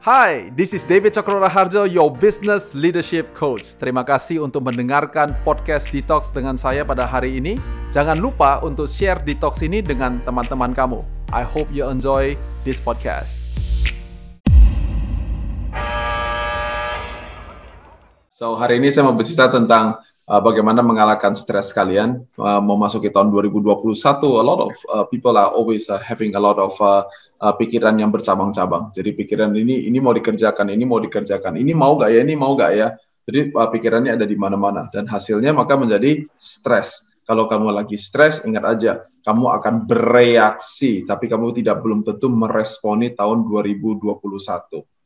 Hai, this is David Cokro Raharjo, your business leadership coach. Terima kasih untuk mendengarkan podcast Detox dengan saya pada hari ini. Jangan lupa untuk share Detox ini dengan teman-teman kamu. I hope you enjoy this podcast. So, hari ini saya mau bercerita tentang uh, bagaimana mengalahkan stres kalian uh, memasuki tahun 2021. A lot of uh, people are always uh, having a lot of uh, uh, pikiran yang bercabang-cabang. Jadi pikiran ini ini mau dikerjakan, ini mau dikerjakan, ini mau gak ya, ini mau gak ya. Jadi uh, pikirannya ada di mana-mana dan hasilnya maka menjadi stres. Kalau kamu lagi stres, ingat aja, kamu akan bereaksi, tapi kamu tidak belum tentu meresponi tahun 2021.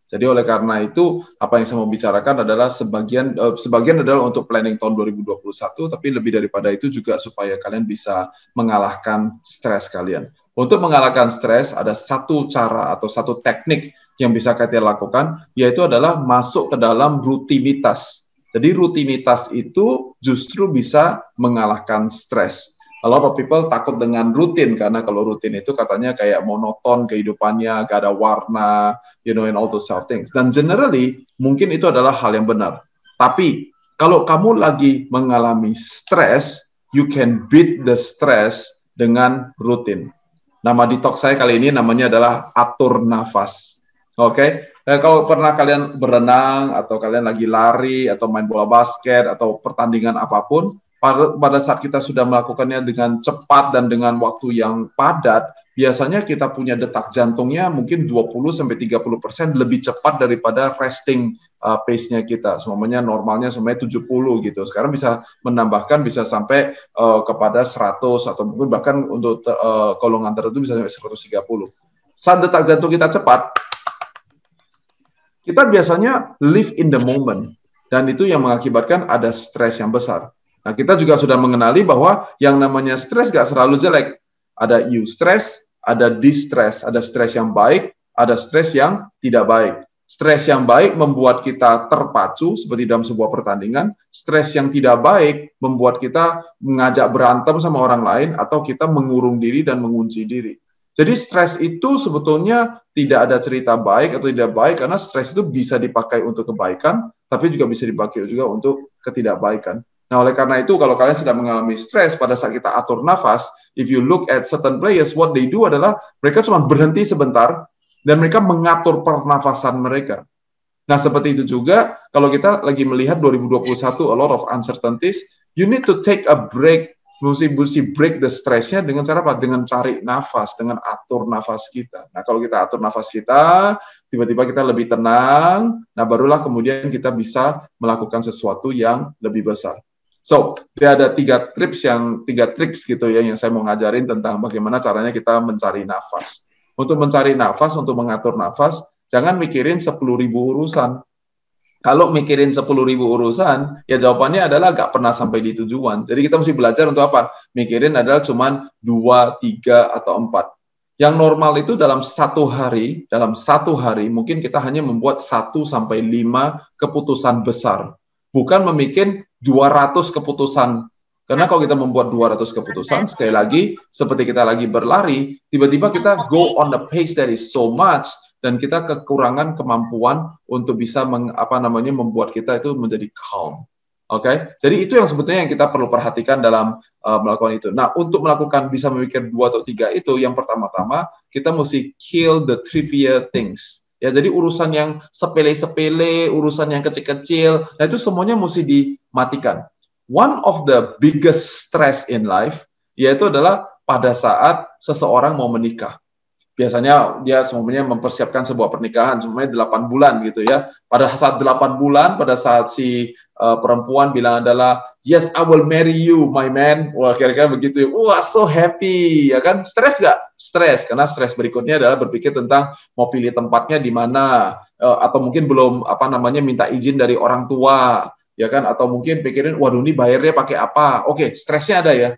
Jadi oleh karena itu, apa yang saya mau bicarakan adalah sebagian uh, sebagian adalah untuk planning tahun 2021, tapi lebih daripada itu juga supaya kalian bisa mengalahkan stres kalian. Untuk mengalahkan stres, ada satu cara atau satu teknik yang bisa kalian lakukan, yaitu adalah masuk ke dalam rutinitas. Jadi rutinitas itu justru bisa mengalahkan stres. A lot people takut dengan rutin karena kalau rutin itu katanya kayak monoton kehidupannya, gak ada warna, you know, and all those self things. Dan generally mungkin itu adalah hal yang benar. Tapi kalau kamu lagi mengalami stres, you can beat the stress dengan rutin. Nama detox saya kali ini namanya adalah atur nafas. Oke, okay? Eh, kalau pernah kalian berenang atau kalian lagi lari atau main bola basket atau pertandingan apa pun, pada, pada saat kita sudah melakukannya dengan cepat dan dengan waktu yang padat, biasanya kita punya detak jantungnya mungkin 20 sampai 30 persen lebih cepat daripada resting uh, pace-nya kita. Semuanya normalnya semuanya 70 gitu. Sekarang bisa menambahkan bisa sampai uh, kepada 100 atau mungkin bahkan untuk uh, golongan tertentu bisa sampai 130. Saat detak jantung kita cepat, kita biasanya live in the moment dan itu yang mengakibatkan ada stres yang besar. Nah, kita juga sudah mengenali bahwa yang namanya stres gak selalu jelek. Ada eustress, ada distress, ada stres yang baik, ada stres yang tidak baik. Stres yang baik membuat kita terpacu seperti dalam sebuah pertandingan. Stres yang tidak baik membuat kita mengajak berantem sama orang lain atau kita mengurung diri dan mengunci diri. Jadi stres itu sebetulnya tidak ada cerita baik atau tidak baik karena stres itu bisa dipakai untuk kebaikan, tapi juga bisa dipakai juga untuk ketidakbaikan. Nah, oleh karena itu kalau kalian sedang mengalami stres pada saat kita atur nafas, if you look at certain players, what they do adalah mereka cuma berhenti sebentar dan mereka mengatur pernafasan mereka. Nah, seperti itu juga kalau kita lagi melihat 2021 a lot of uncertainties, you need to take a break, mesti mesti break the stressnya dengan cara apa? Dengan cari nafas, dengan atur nafas kita. Nah, kalau kita atur nafas kita, tiba-tiba kita lebih tenang, nah barulah kemudian kita bisa melakukan sesuatu yang lebih besar. So, dia ada tiga tips yang tiga triks gitu ya yang saya mau ngajarin tentang bagaimana caranya kita mencari nafas. Untuk mencari nafas, untuk mengatur nafas, jangan mikirin 10.000 urusan. Kalau mikirin 10.000 urusan, ya jawabannya adalah gak pernah sampai di tujuan. Jadi kita mesti belajar untuk apa? Mikirin adalah cuman 2, 3, atau 4. Yang normal itu dalam satu hari, dalam satu hari mungkin kita hanya membuat 1 sampai 5 keputusan besar. Bukan memikir 200 keputusan. Karena kalau kita membuat 200 keputusan, sekali lagi, seperti kita lagi berlari, tiba-tiba kita go on the pace that is so much, dan kita kekurangan kemampuan untuk bisa meng, apa namanya membuat kita itu menjadi calm. Oke, okay? jadi itu yang sebetulnya yang kita perlu perhatikan dalam uh, melakukan itu. Nah, untuk melakukan bisa memikir dua atau tiga itu, yang pertama-tama kita mesti kill the trivia things. Ya, jadi urusan yang sepele-sepele, urusan yang kecil-kecil, nah itu semuanya mesti dimatikan. One of the biggest stress in life yaitu adalah pada saat seseorang mau menikah biasanya dia semuanya mempersiapkan sebuah pernikahan semuanya delapan bulan gitu ya. Pada saat delapan bulan, pada saat si uh, perempuan bilang adalah yes I will marry you my man. Wah kira-kira begitu ya. Wah so happy ya kan? Stres gak? Stres karena stres berikutnya adalah berpikir tentang mau pilih tempatnya di mana uh, atau mungkin belum apa namanya minta izin dari orang tua ya kan atau mungkin pikirin waduh ini bayarnya pakai apa oke okay, stresnya ada ya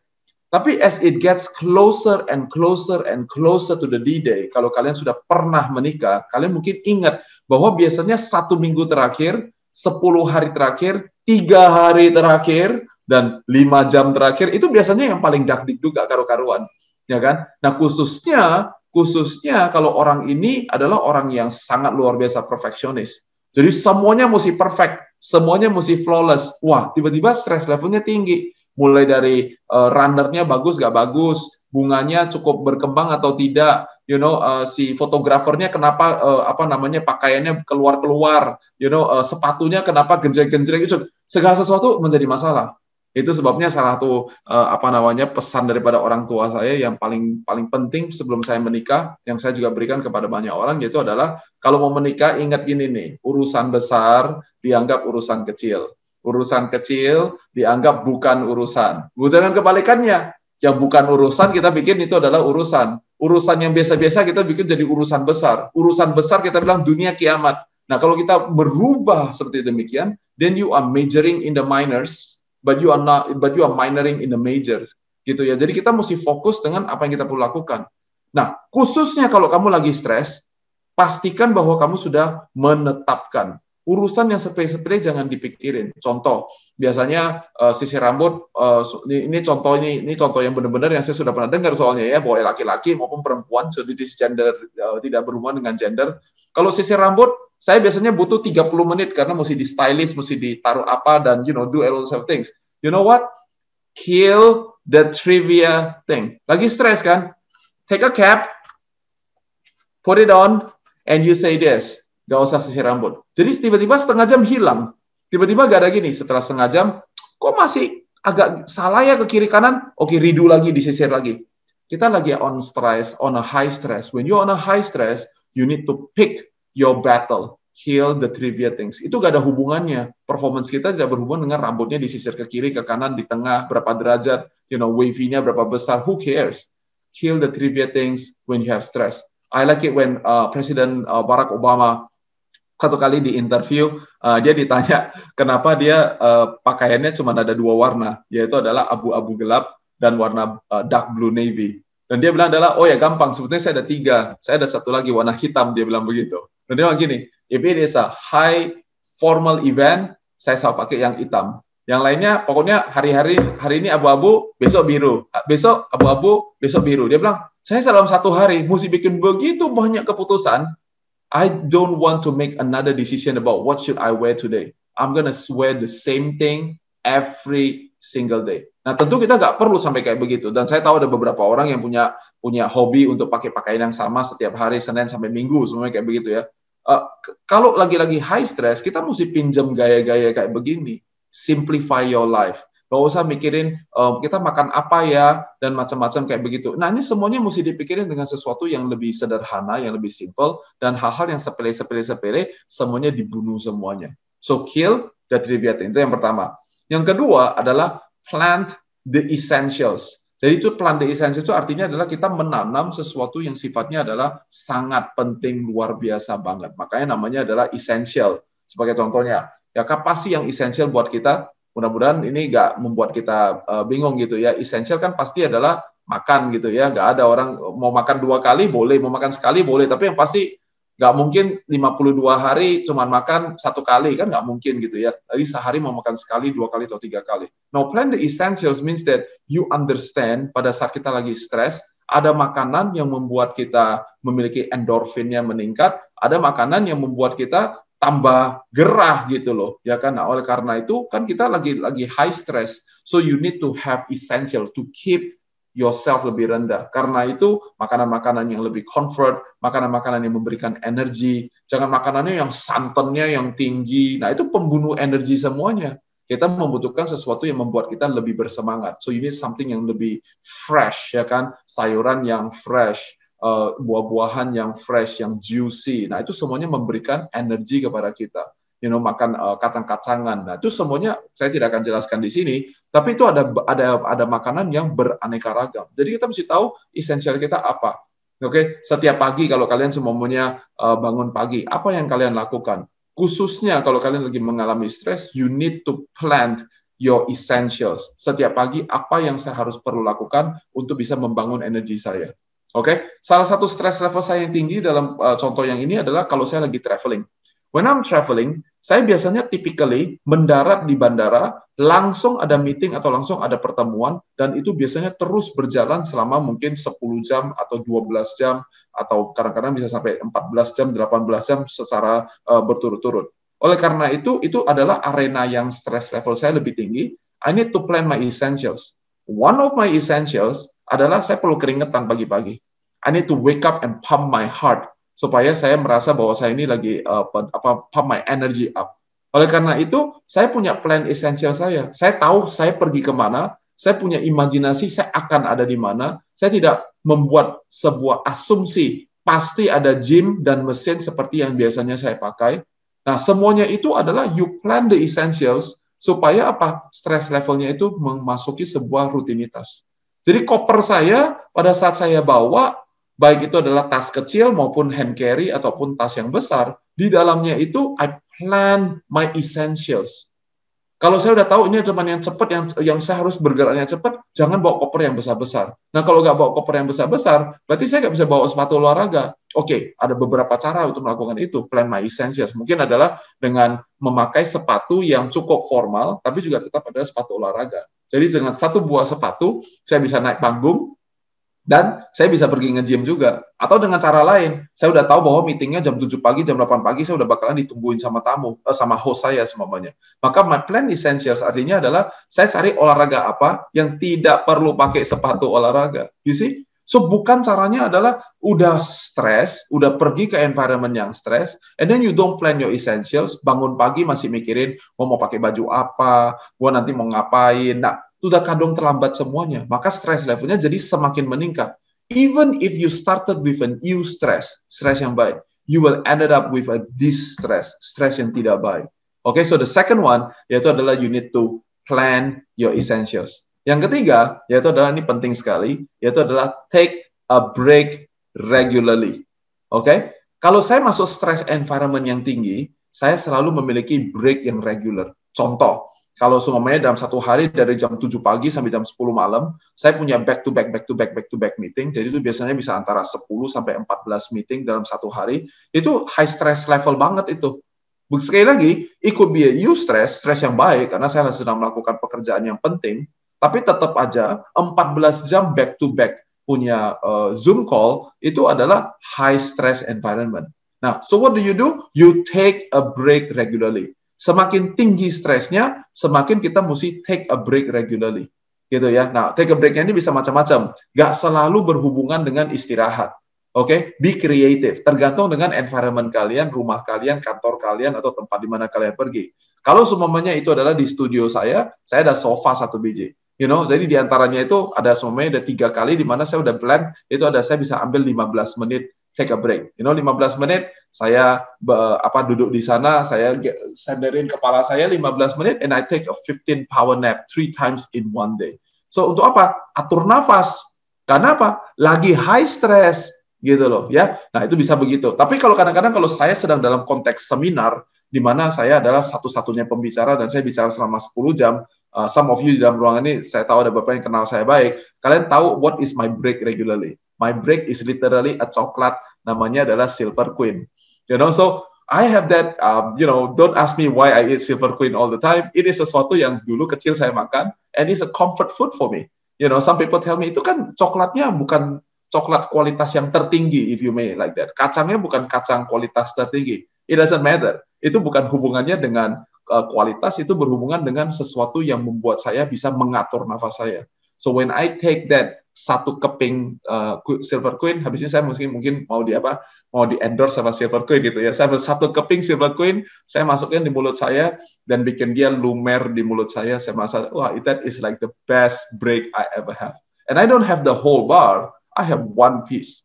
tapi as it gets closer and closer and closer to the D-Day, kalau kalian sudah pernah menikah, kalian mungkin ingat bahwa biasanya satu minggu terakhir, sepuluh hari terakhir, tiga hari terakhir, dan lima jam terakhir, itu biasanya yang paling dakdikduk gak karu-karuan. Ya kan? Nah khususnya, khususnya kalau orang ini adalah orang yang sangat luar biasa perfeksionis. Jadi semuanya mesti perfect, semuanya mesti flawless. Wah, tiba-tiba stress levelnya tinggi. Mulai dari uh, runnernya bagus gak bagus, bunganya cukup berkembang atau tidak, you know, uh, si fotografernya kenapa uh, apa namanya pakaiannya keluar-keluar, you know, uh, sepatunya kenapa genjreng-genjreng itu segala sesuatu menjadi masalah. Itu sebabnya salah satu uh, apa namanya pesan daripada orang tua saya yang paling paling penting sebelum saya menikah yang saya juga berikan kepada banyak orang yaitu adalah kalau mau menikah ingat gini nih, urusan besar dianggap urusan kecil. Urusan kecil dianggap bukan urusan. Bukan kebalikannya. Yang bukan urusan kita bikin itu adalah urusan. Urusan yang biasa-biasa kita bikin jadi urusan besar. Urusan besar kita bilang dunia kiamat. Nah, kalau kita berubah seperti demikian, then you are majoring in the minors, but you are not but you are minoring in the majors gitu ya. Jadi kita mesti fokus dengan apa yang kita perlu lakukan. Nah, khususnya kalau kamu lagi stres, pastikan bahwa kamu sudah menetapkan urusan yang sepele-sepele jangan dipikirin. Contoh, biasanya uh, sisir rambut uh, ini, contoh ini ini contoh yang benar-benar yang saya sudah pernah dengar soalnya ya, boleh laki-laki maupun perempuan, jadi gender uh, tidak berhubungan dengan gender. Kalau sisir rambut saya biasanya butuh 30 menit karena mesti di stylist, mesti ditaruh apa dan you know do all those things. You know what? Kill the trivia thing. Lagi stres kan? Take a cap, put it on, and you say this. Gak usah sisir rambut. Jadi tiba-tiba setengah jam hilang. Tiba-tiba gak ada gini. Setelah setengah jam, kok masih agak salah ya ke kiri kanan? Oke, redo lagi, disisir lagi. Kita lagi on stress, on a high stress. When you on a high stress, you need to pick your battle, heal the trivia things. Itu gak ada hubungannya. Performance kita tidak berhubungan dengan rambutnya disisir ke kiri, ke kanan, di tengah, berapa derajat, you know, wavy-nya berapa besar. Who cares? Heal the trivia things when you have stress. I like it when uh, Presiden uh, Barack Obama satu kali di interview uh, dia ditanya kenapa dia uh, pakaiannya cuma ada dua warna yaitu adalah abu-abu gelap dan warna uh, dark blue navy dan dia bilang adalah oh ya gampang sebetulnya saya ada tiga saya ada satu lagi warna hitam dia bilang begitu dan dia bilang gini, if it is a high formal event, saya selalu pakai yang hitam. Yang lainnya pokoknya hari-hari hari ini abu-abu, besok biru. Besok abu-abu, besok biru. Dia bilang, saya dalam satu hari mesti bikin begitu banyak keputusan. I don't want to make another decision about what should I wear today. I'm gonna wear the same thing every single day. Nah tentu kita nggak perlu sampai kayak begitu. Dan saya tahu ada beberapa orang yang punya punya hobi untuk pakai pakaian yang sama setiap hari Senin sampai Minggu semuanya kayak begitu ya. Uh, kalau lagi-lagi high stress, kita mesti pinjam gaya-gaya kayak begini. Simplify your life. Gak usah mikirin uh, kita makan apa ya dan macam-macam kayak begitu. Nah ini semuanya mesti dipikirin dengan sesuatu yang lebih sederhana, yang lebih simple dan hal-hal yang sepele-sepele-sepele semuanya dibunuh semuanya. So kill the trivia itu yang pertama. Yang kedua adalah plant the essentials. Jadi itu plan the essential itu artinya adalah kita menanam sesuatu yang sifatnya adalah sangat penting, luar biasa banget. Makanya namanya adalah essential. Sebagai contohnya, ya apa sih yang essential buat kita? Mudah-mudahan ini nggak membuat kita uh, bingung gitu ya. Essential kan pasti adalah makan gitu ya. Nggak ada orang mau makan dua kali boleh, mau makan sekali boleh. Tapi yang pasti nggak mungkin 52 hari cuma makan satu kali kan nggak mungkin gitu ya. Jadi sehari mau makan sekali, dua kali atau tiga kali. Now plan the essentials means that you understand pada saat kita lagi stres ada makanan yang membuat kita memiliki endorfinnya meningkat, ada makanan yang membuat kita tambah gerah gitu loh ya kan nah, oleh karena itu kan kita lagi lagi high stress so you need to have essential to keep yourself lebih rendah. Karena itu makanan-makanan yang lebih comfort, makanan-makanan yang memberikan energi, jangan makanannya yang santannya yang tinggi. Nah, itu pembunuh energi semuanya. Kita membutuhkan sesuatu yang membuat kita lebih bersemangat. So ini something yang lebih fresh ya kan, sayuran yang fresh, uh, buah-buahan yang fresh, yang juicy. Nah, itu semuanya memberikan energi kepada kita you know makan uh, kacang-kacangan. Nah, itu semuanya saya tidak akan jelaskan di sini, tapi itu ada ada ada makanan yang beraneka ragam. Jadi kita mesti tahu esensial kita apa. Oke, okay? setiap pagi kalau kalian semuanya uh, bangun pagi, apa yang kalian lakukan? Khususnya kalau kalian lagi mengalami stres, you need to plant your essentials. Setiap pagi apa yang saya harus perlu lakukan untuk bisa membangun energi saya. Oke, okay? salah satu stress level saya yang tinggi dalam uh, contoh yang ini adalah kalau saya lagi traveling When I'm traveling, saya biasanya typically mendarat di bandara, langsung ada meeting atau langsung ada pertemuan, dan itu biasanya terus berjalan selama mungkin 10 jam atau 12 jam, atau kadang-kadang bisa sampai 14 jam, 18 jam secara uh, berturut-turut. Oleh karena itu, itu adalah arena yang stress level saya lebih tinggi. I need to plan my essentials. One of my essentials adalah saya perlu keringetan pagi-pagi. I need to wake up and pump my heart supaya saya merasa bahwa saya ini lagi uh, apa pump my energy up. Oleh karena itu, saya punya plan esensial saya. Saya tahu saya pergi ke mana, saya punya imajinasi saya akan ada di mana. Saya tidak membuat sebuah asumsi pasti ada gym dan mesin seperti yang biasanya saya pakai. Nah, semuanya itu adalah you plan the essentials supaya apa? Stress levelnya itu memasuki sebuah rutinitas. Jadi koper saya pada saat saya bawa baik itu adalah tas kecil maupun hand carry ataupun tas yang besar, di dalamnya itu I plan my essentials. Kalau saya udah tahu ini cuma yang cepat, yang yang saya harus bergeraknya cepat, jangan bawa koper yang besar-besar. Nah kalau nggak bawa koper yang besar-besar, berarti saya nggak bisa bawa sepatu olahraga. Oke, okay, ada beberapa cara untuk melakukan itu. Plan my essentials mungkin adalah dengan memakai sepatu yang cukup formal, tapi juga tetap ada sepatu olahraga. Jadi dengan satu buah sepatu, saya bisa naik panggung, dan saya bisa pergi nge-gym juga. Atau dengan cara lain, saya udah tahu bahwa meetingnya jam 7 pagi, jam 8 pagi, saya udah bakalan ditungguin sama tamu, eh, sama host saya semuanya. Maka my plan essentials artinya adalah saya cari olahraga apa yang tidak perlu pakai sepatu olahraga. You see? So bukan caranya adalah udah stres, udah pergi ke environment yang stres, and then you don't plan your essentials, bangun pagi masih mikirin, oh, mau pakai baju apa, gua nanti mau ngapain. Nah, sudah kadung terlambat semuanya, maka stress levelnya jadi semakin meningkat. Even if you started with an eustress, stress yang baik, you will ended up with a distress, stress yang tidak baik. Oke, okay, so the second one yaitu adalah you need to plan your essentials. Yang ketiga yaitu adalah ini penting sekali, yaitu adalah take a break regularly. Oke, okay? kalau saya masuk stress environment yang tinggi, saya selalu memiliki break yang regular. Contoh, kalau semuanya dalam satu hari dari jam 7 pagi sampai jam 10 malam, saya punya back to back, back to back, back to back meeting. Jadi itu biasanya bisa antara 10 sampai 14 meeting dalam satu hari. Itu high stress level banget itu. Sekali lagi, it could be a you stress, stress yang baik, karena saya sedang melakukan pekerjaan yang penting, tapi tetap aja 14 jam back to back punya uh, Zoom call, itu adalah high stress environment. Nah, so what do you do? You take a break regularly semakin tinggi stresnya, semakin kita mesti take a break regularly. Gitu ya. Nah, take a breaknya ini bisa macam-macam. Gak selalu berhubungan dengan istirahat. Oke, okay? be creative. Tergantung dengan environment kalian, rumah kalian, kantor kalian, atau tempat di mana kalian pergi. Kalau semuanya itu adalah di studio saya, saya ada sofa satu biji. You know, jadi di antaranya itu ada semuanya ada tiga kali di mana saya udah plan, itu ada saya bisa ambil 15 menit take a break. You know, 15 menit saya apa duduk di sana, saya sandarin kepala saya 15 menit and I take a 15 power nap three times in one day. So untuk apa? Atur nafas. Karena apa? Lagi high stress gitu loh ya. Nah, itu bisa begitu. Tapi kalau kadang-kadang kalau saya sedang dalam konteks seminar di mana saya adalah satu-satunya pembicara dan saya bicara selama 10 jam, uh, some of you di dalam ruangan ini saya tahu ada beberapa yang kenal saya baik. Kalian tahu what is my break regularly? My break is literally a coklat, namanya adalah Silver Queen. You know, so I have that, um, you know, don't ask me why I eat Silver Queen all the time. It is sesuatu yang dulu kecil saya makan, and it's a comfort food for me. You know, some people tell me itu kan coklatnya bukan coklat kualitas yang tertinggi, if you may like that. Kacangnya bukan kacang kualitas tertinggi. It doesn't matter. Itu bukan hubungannya dengan uh, kualitas, itu berhubungan dengan sesuatu yang membuat saya bisa mengatur nafas saya. So when I take that satu keping uh, silver queen, habisnya saya mungkin mungkin mau di apa, mau di endorse sama silver queen gitu ya. Saya satu keping silver queen, saya masukin di mulut saya dan bikin dia lumer di mulut saya. Saya merasa wah that is like the best break I ever have. And I don't have the whole bar, I have one piece.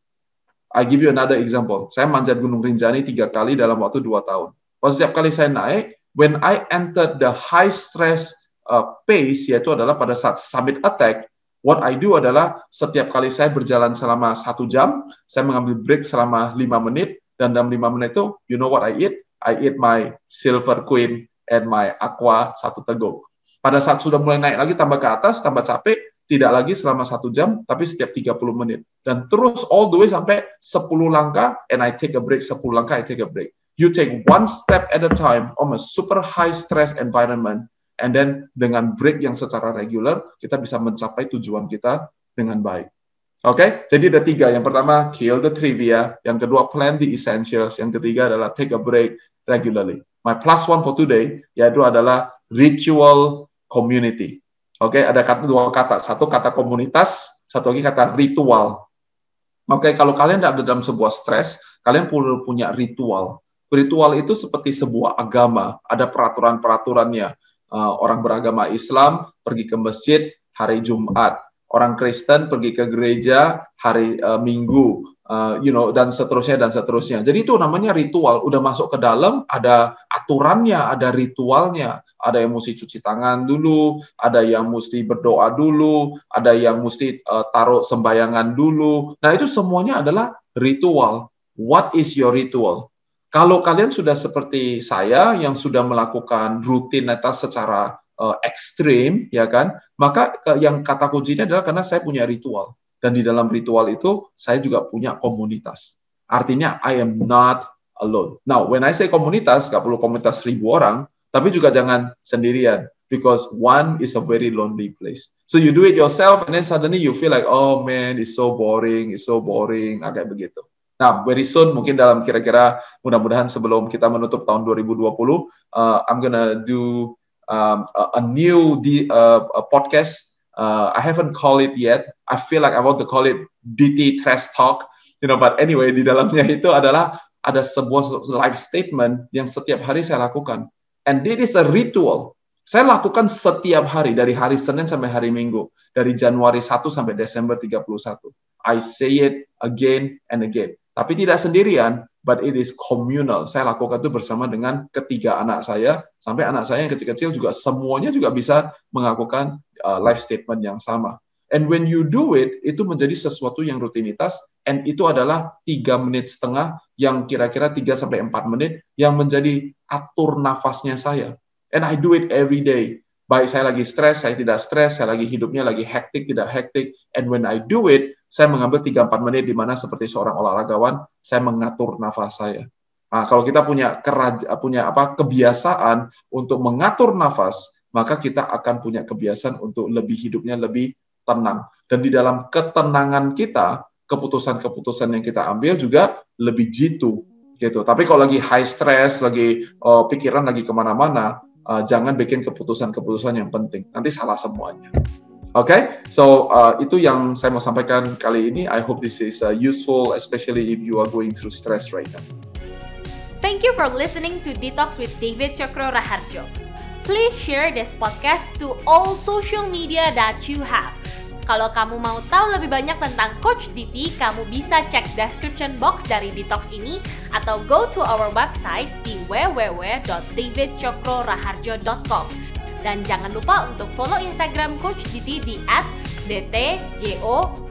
I give you another example. Saya manjat Gunung Rinjani tiga kali dalam waktu dua tahun. Pas setiap kali saya naik, when I entered the high stress uh, pace yaitu adalah pada saat summit attack, what I do adalah setiap kali saya berjalan selama satu jam, saya mengambil break selama lima menit dan dalam lima menit itu, you know what I eat? I eat my silver queen and my aqua satu teguk. Pada saat sudah mulai naik lagi tambah ke atas, tambah capek, tidak lagi selama satu jam, tapi setiap 30 menit. Dan terus all the way sampai 10 langkah, and I take a break, 10 langkah, I take a break. You take one step at a time on a super high stress environment, and then dengan break yang secara regular, kita bisa mencapai tujuan kita dengan baik. Oke, okay? jadi ada tiga. Yang pertama, kill the trivia. Yang kedua, plan the essentials. Yang ketiga adalah take a break regularly. My plus one for today yaitu adalah ritual community. Oke, okay? ada kata dua kata. Satu kata komunitas, satu lagi kata ritual. Oke, okay? kalau kalian ada dalam sebuah stres, kalian perlu punya ritual. Ritual itu seperti sebuah agama, ada peraturan-peraturannya. Uh, orang beragama Islam pergi ke masjid hari Jumat, orang Kristen pergi ke gereja hari uh, Minggu, uh, you know, dan seterusnya dan seterusnya. Jadi itu namanya ritual. Udah masuk ke dalam, ada aturannya, ada ritualnya. Ada yang mesti cuci tangan dulu, ada yang mesti berdoa dulu, ada yang mesti uh, taruh sembayangan dulu. Nah itu semuanya adalah ritual. What is your ritual? Kalau kalian sudah seperti saya yang sudah melakukan rutinitas secara uh, ekstrim, ya kan? Maka uh, yang kata kuncinya adalah karena saya punya ritual dan di dalam ritual itu saya juga punya komunitas. Artinya I am not alone. Now, when I say komunitas, gak perlu komunitas ribu orang, tapi juga jangan sendirian because one is a very lonely place. So you do it yourself and then suddenly you feel like oh man it's so boring, it's so boring, agak begitu. Nah, very soon mungkin dalam kira-kira mudah-mudahan sebelum kita menutup tahun 2020, uh, I'm gonna do um, a, new di, uh, podcast. Uh, I haven't called it yet. I feel like I want to call it DT Trash Talk. You know, but anyway, di dalamnya itu adalah ada sebuah live statement yang setiap hari saya lakukan. And it is a ritual. Saya lakukan setiap hari dari hari Senin sampai hari Minggu, dari Januari 1 sampai Desember 31. I say it again and again. Tapi tidak sendirian, but it is communal. Saya lakukan itu bersama dengan ketiga anak saya, sampai anak saya yang kecil-kecil juga semuanya juga bisa mengakukan uh, life statement yang sama. And when you do it, itu menjadi sesuatu yang rutinitas, and itu adalah tiga menit setengah yang kira-kira 3 sampai 4 menit yang menjadi atur nafasnya saya. And I do it every day. Baik saya lagi stres, saya tidak stres, saya lagi hidupnya lagi hektik, tidak hektik. And when I do it, saya mengambil 3-4 menit di mana seperti seorang olahragawan, saya mengatur nafas saya. Nah, kalau kita punya keraj punya apa kebiasaan untuk mengatur nafas, maka kita akan punya kebiasaan untuk lebih hidupnya lebih tenang. Dan di dalam ketenangan kita, keputusan-keputusan yang kita ambil juga lebih jitu gitu. Tapi kalau lagi high stress, lagi uh, pikiran lagi ke mana-mana, uh, jangan bikin keputusan-keputusan yang penting. Nanti salah semuanya. Okay? so uh, itu yang saya mau sampaikan kali ini. I hope this is uh, useful, especially if you are going through stress right now. Thank you for listening to Detox with David Chokro Raharjo. Please share this podcast to all social media that you have. Kalau kamu mau tahu lebih banyak tentang Coach DT, kamu bisa cek description box dari Detox ini atau go to our website di www.davidcokroraharjo.com. Dan jangan lupa untuk follow Instagram Coach Diti di @dtjokr.or.